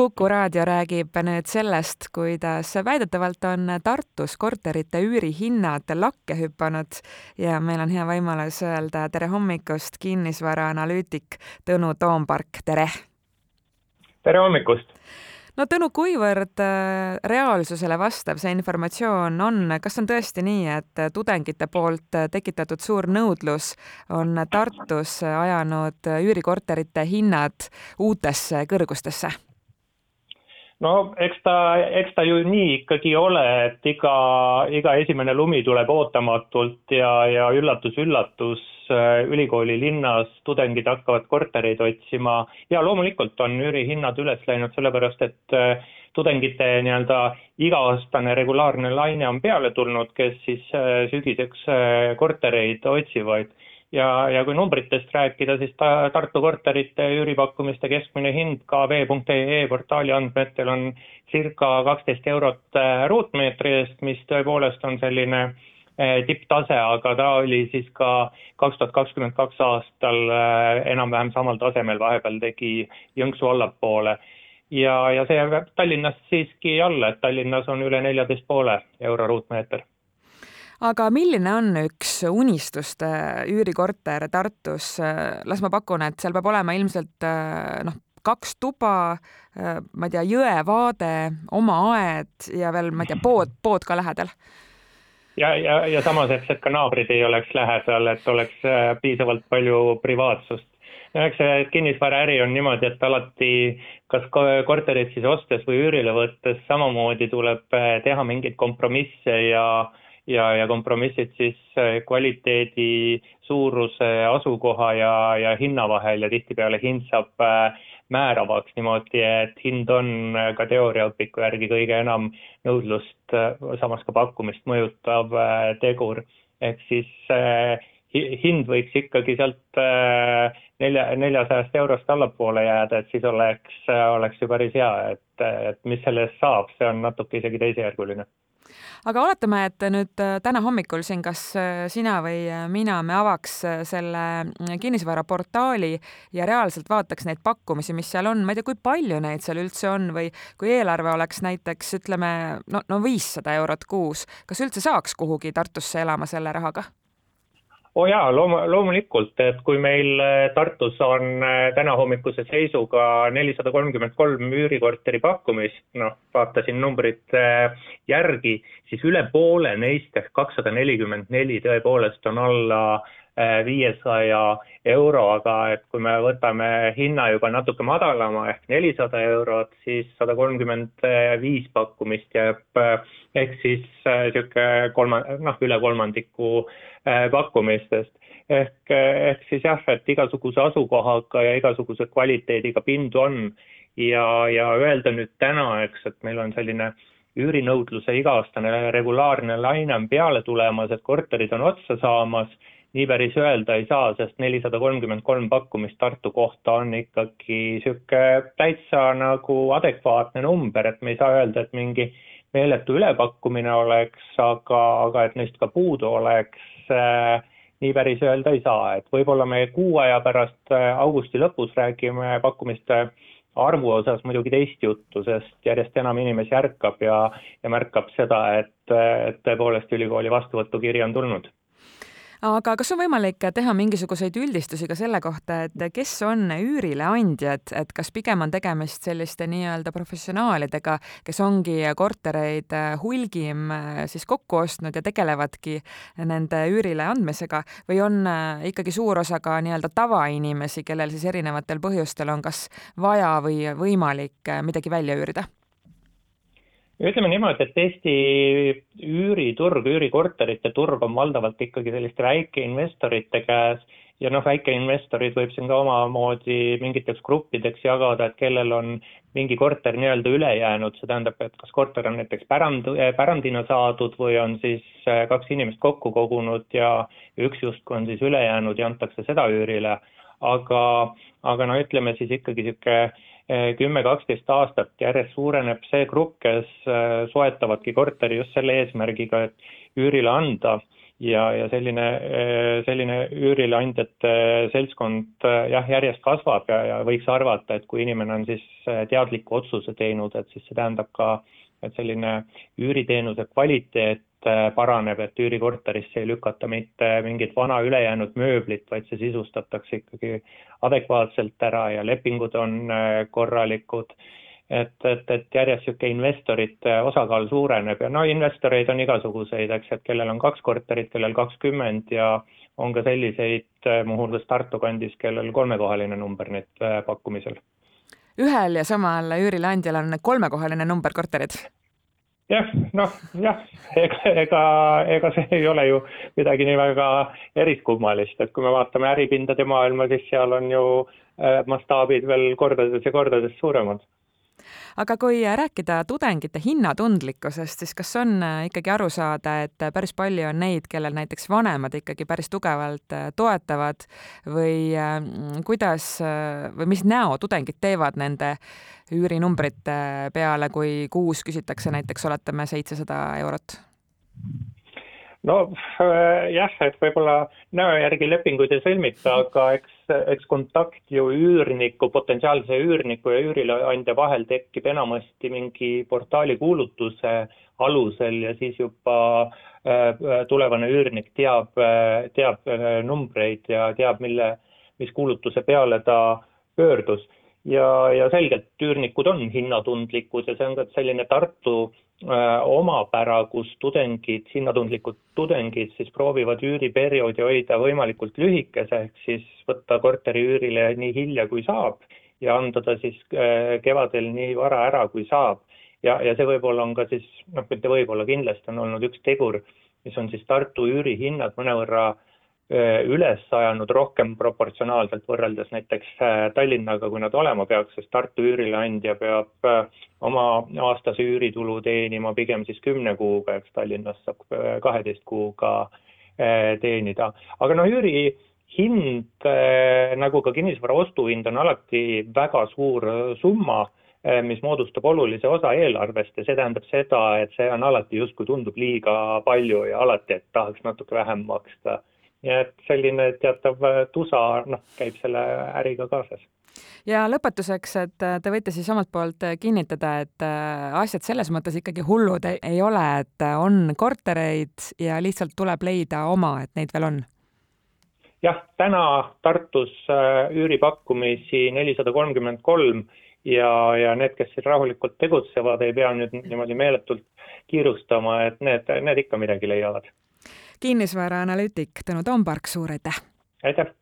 Kuku raadio räägib nüüd sellest, kuidas väidetavalt on Tartus korterite üürihinnad lakke hüpanud ja meil on hea võimalus öelda tere hommikust, kinnisvaraanalüütik Tõnu Toompark, tere! tere hommikust! no Tõnu, kuivõrd äh, reaalsusele vastav see informatsioon on, kas on tõesti nii, et tudengite poolt tekitatud suur nõudlus on Tartus ajanud üürikorterite hinnad uutesse kõrgustesse? No eks ta, eks ta ju nii ikkagi ole, et iga, iga esimene lumi tuleb ootamatult ja, ja üllatus-üllatus, äh, ülikooli linnas tudengid hakkavad kortereid otsima. Ja loomulikult on üürihinnad üles läinud, sellepärast et äh, tudengite nii-öelda iga-aastane regulaarne laine on peale tulnud, kes siis äh, sügiseks kortereid otsivad ja, ja kui numbritest rääkida, siis ta, Tartu korterite üüripakkumiste keskmine hind ka vee.ee portaali andmetel on circa kaksteist eurot äh, ruutmeetri eest, mis tõepoolest on selline äh, tipptase, aga ta oli siis ka kaks tuhat kakskümmend kaks aastal äh, enam-vähem samal tasemel, vahepeal tegi jõnksu allapoole. ja, ja see jääb Tallinnast siiski alla, et Tallinnas on üle neljateist poole euro ruutmeeter aga milline on üks unistuste üürikorter Tartus? las ma pakun, et seal peab olema ilmselt noh, kaks tuba, ma ei tea, jõevaade, oma aed ja veel, ma ei tea, pood, pood ka lähedal ja, ja, ja samas, et, et ka naabrid ei oleks lähedal, et oleks äh, piisavalt palju privaatsust. no eks see kinnisvaraäri on niimoodi, et alati kas korterit siis ostes või üürile võttes samamoodi tuleb äh, teha mingeid kompromisse ja ja, ja kompromissid siis äh, kvaliteedi, suuruse, asukoha ja, ja hinna vahel ja tihtipeale hind saab äh, määravaks niimoodi, et hind on äh, ka teooriaõpiku järgi kõige enam nõudlust, samas ka pakkumist mõjutav tegur. ehk siis hind võiks ikkagi sealt nelja, neljasajast eurost allapoole jääda, et siis oleks, oleks ju päris hea, et, et mis selle eest saab, see on natuke isegi teisejärguline aga oletame, et nüüd äh, täna hommikul siin kas äh, sina või äh, mina, me avaks selle mm, kinnisvaraportaali ja reaalselt vaataks neid pakkumisi, mis seal on, ma ei tea, kui palju neid seal üldse on või kui eelarve oleks näiteks ütleme no, no viissada eurot kuus, kas üldse saaks kuhugi Tartusse elama selle rahaga? Oo oh jaa, loom-, loomulikult, et kui meil äh, Tartus on äh, tänahommikuse seisuga nelisada kolmkümmend kolm üürikorteri pakkumist, noh, vaatasin numbrid äh, järgi, siis üle poole neist ehk kakssada nelikümmend neli tõepoolest on alla viiesaja euro, aga et kui me võtame hinna juba natuke madalama ehk nelisada eurot, siis sada kolmkümmend viis pakkumist jääb ehk siis niisugune kolma, noh, üle kolmandiku Äh, pakkumistest. ehk, ehk siis jah, et igasuguse asukohaga ja igasuguse kvaliteediga pindu on ja, ja öelda nüüd täna, eks, et meil on selline üürinõudluse iga-aastane regulaarne laine on peale tulemas, et korterid on otsa saamas, nii päris öelda ei saa, sest nelisada kolmkümmend kolm pakkumist Tartu kohta on ikkagi niisugune täitsa nagu adekvaatne number, et me ei saa öelda, et mingi meeletu ülepakkumine oleks, aga, aga et neist ka puudu oleks, äh, nii päris öelda ei saa, et võib-olla me kuu aja pärast äh, augusti lõpus räägime pakkumiste arvu osas muidugi teist juttu, sest järjest enam inimesi ärkab ja, ja märkab seda, et, et tõepoolest ülikooli vastuvõtukiri on tulnud aga kas on võimalik teha mingisuguseid üldistusi ka selle kohta, et kes on üürileandjad, et kas pigem on tegemist selliste nii-öelda professionaalidega, kes ongi kortereid hulgim siis kokku ostnud ja tegelevadki nende üürile andmisega või on ikkagi suur osa ka nii-öelda tavainimesi, kellel siis erinevatel põhjustel on kas vaja või võimalik midagi välja üürida? Ütleme niimoodi, et Eesti üüriturg, üürikorterite turg on valdavalt ikkagi selliste väikeinvestorite käes ja noh, väikeinvestorid võib siin ka omamoodi mingiteks gruppideks jagada, et kellel on mingi korter nii-öelda üle jäänud, see tähendab, et kas korter on näiteks pärand, pärandina saadud või on siis äh, kaks inimest kokku kogunud ja üks justkui on siis üle jäänud ja antakse seda üürile, aga, aga no ütleme siis ikkagi niisugune kümme, kaksteist aastat järjest suureneb see grupp, kes äh, soetavadki korteri just selle eesmärgiga, et üürile anda. Ja, ja selline, selline üürileandjate seltskond jah, järjest kasvab ja, ja võiks arvata, et kui inimene on siis teadliku otsuse teinud, et siis see tähendab ka, et selline üüriteenuse kvaliteet paraneb, et üürikorterisse ei lükata mitte mingit vana ülejäänud mööblit, vaid see sisustatakse ikkagi adekvaatselt ära ja lepingud on korralikud et, et, et järjest niisugune investorite osakaal suureneb ja no investoreid on igasuguseid, eks, et kellel on kaks korterit, kellel kakskümmend ja on ka selliseid, muuhulgas Tartu kandis, kellel kolmekohaline number nüüd äh, pakkumisel. ühel ja samal üürileandjal on kolmekohaline number korterid? Jah, noh jah, ega, ega, ega see ei ole ju midagi nii väga eriskummalist, et kui me vaatame äripindade maailma, siis seal on ju äh, mastaabid veel kordades ja kordades suuremad aga kui rääkida tudengite hinnatundlikkusest, siis kas on äh, ikkagi aru saada, et päris palju on neid, kellel näiteks vanemad ikkagi päris tugevalt äh, toetavad või äh, kuidas või mis näo tudengid teevad nende üürinumbrite peale, kui kuus küsitakse näiteks oletame seitsesada eurot? no äh, jah, et võib-olla näo järgi lepinguid ei sõlmita, aga eks, eks kontakt ju üürniku, potentsiaalse üürniku ja üürileandja vahel tekib enamasti mingi portaali kuulutuse alusel ja siis juba äh, tulevane üürnik teab äh,, teab äh, numbreid ja teab, mille, mis kuulutuse peale ta pöördus ja, ja selgelt üürnikud on hinnatundlikud ja see on ka selline Tartu äh, omapära, kus tudengid, hinnatundlikud tudengid siis proovivad üüriperioodi hoida võimalikult lühikese, ehk siis võtta korteri üürile nii hilja, kui saab ja anda ta siis äh, kevadel nii vara ära, kui saab. ja, ja see võib-olla on ka siis, noh, mitte võib-olla, kindlasti on olnud üks tegur, mis on siis Tartu üürihinnad mõnevõrra äh, üles ajanud rohkem proportsionaalselt võrreldes näiteks äh, Tallinnaga, kui nad olema peaks, sest Tartu üürileandja peab äh, oma aastase üüritulu teenima pigem siis kümne kuuga, eks Tallinnas saab kaheteist kuuga teenida. aga noh, üüri hind nagu ka kinnisvara ostuhind on alati väga suur summa, mis moodustab olulise osa eelarvest ja see tähendab seda, et see on alati justkui tundub liiga palju ja alati, et tahaks natuke vähem maksta nii et selline teatav äh, tusa, noh, käib selle äriga kaasas ja lõpetuseks, et äh, te võite siis omalt poolt äh, kinnitada, et asjad selles mõttes ikkagi hullud ei ole, et on kortereid ja lihtsalt tuleb leida oma, et neid veel on? jah, täna Tartus üüripakkumisi nelisada kolmkümmend kolm ja, ja need, kes siin rahulikult tegutsevad, ei pea nüüd niimoodi meeletult kiirustama, et need, need ikka midagi leiavad kinnisvaraanalüütik Tõnu Tompark, suur aitäh! aitäh!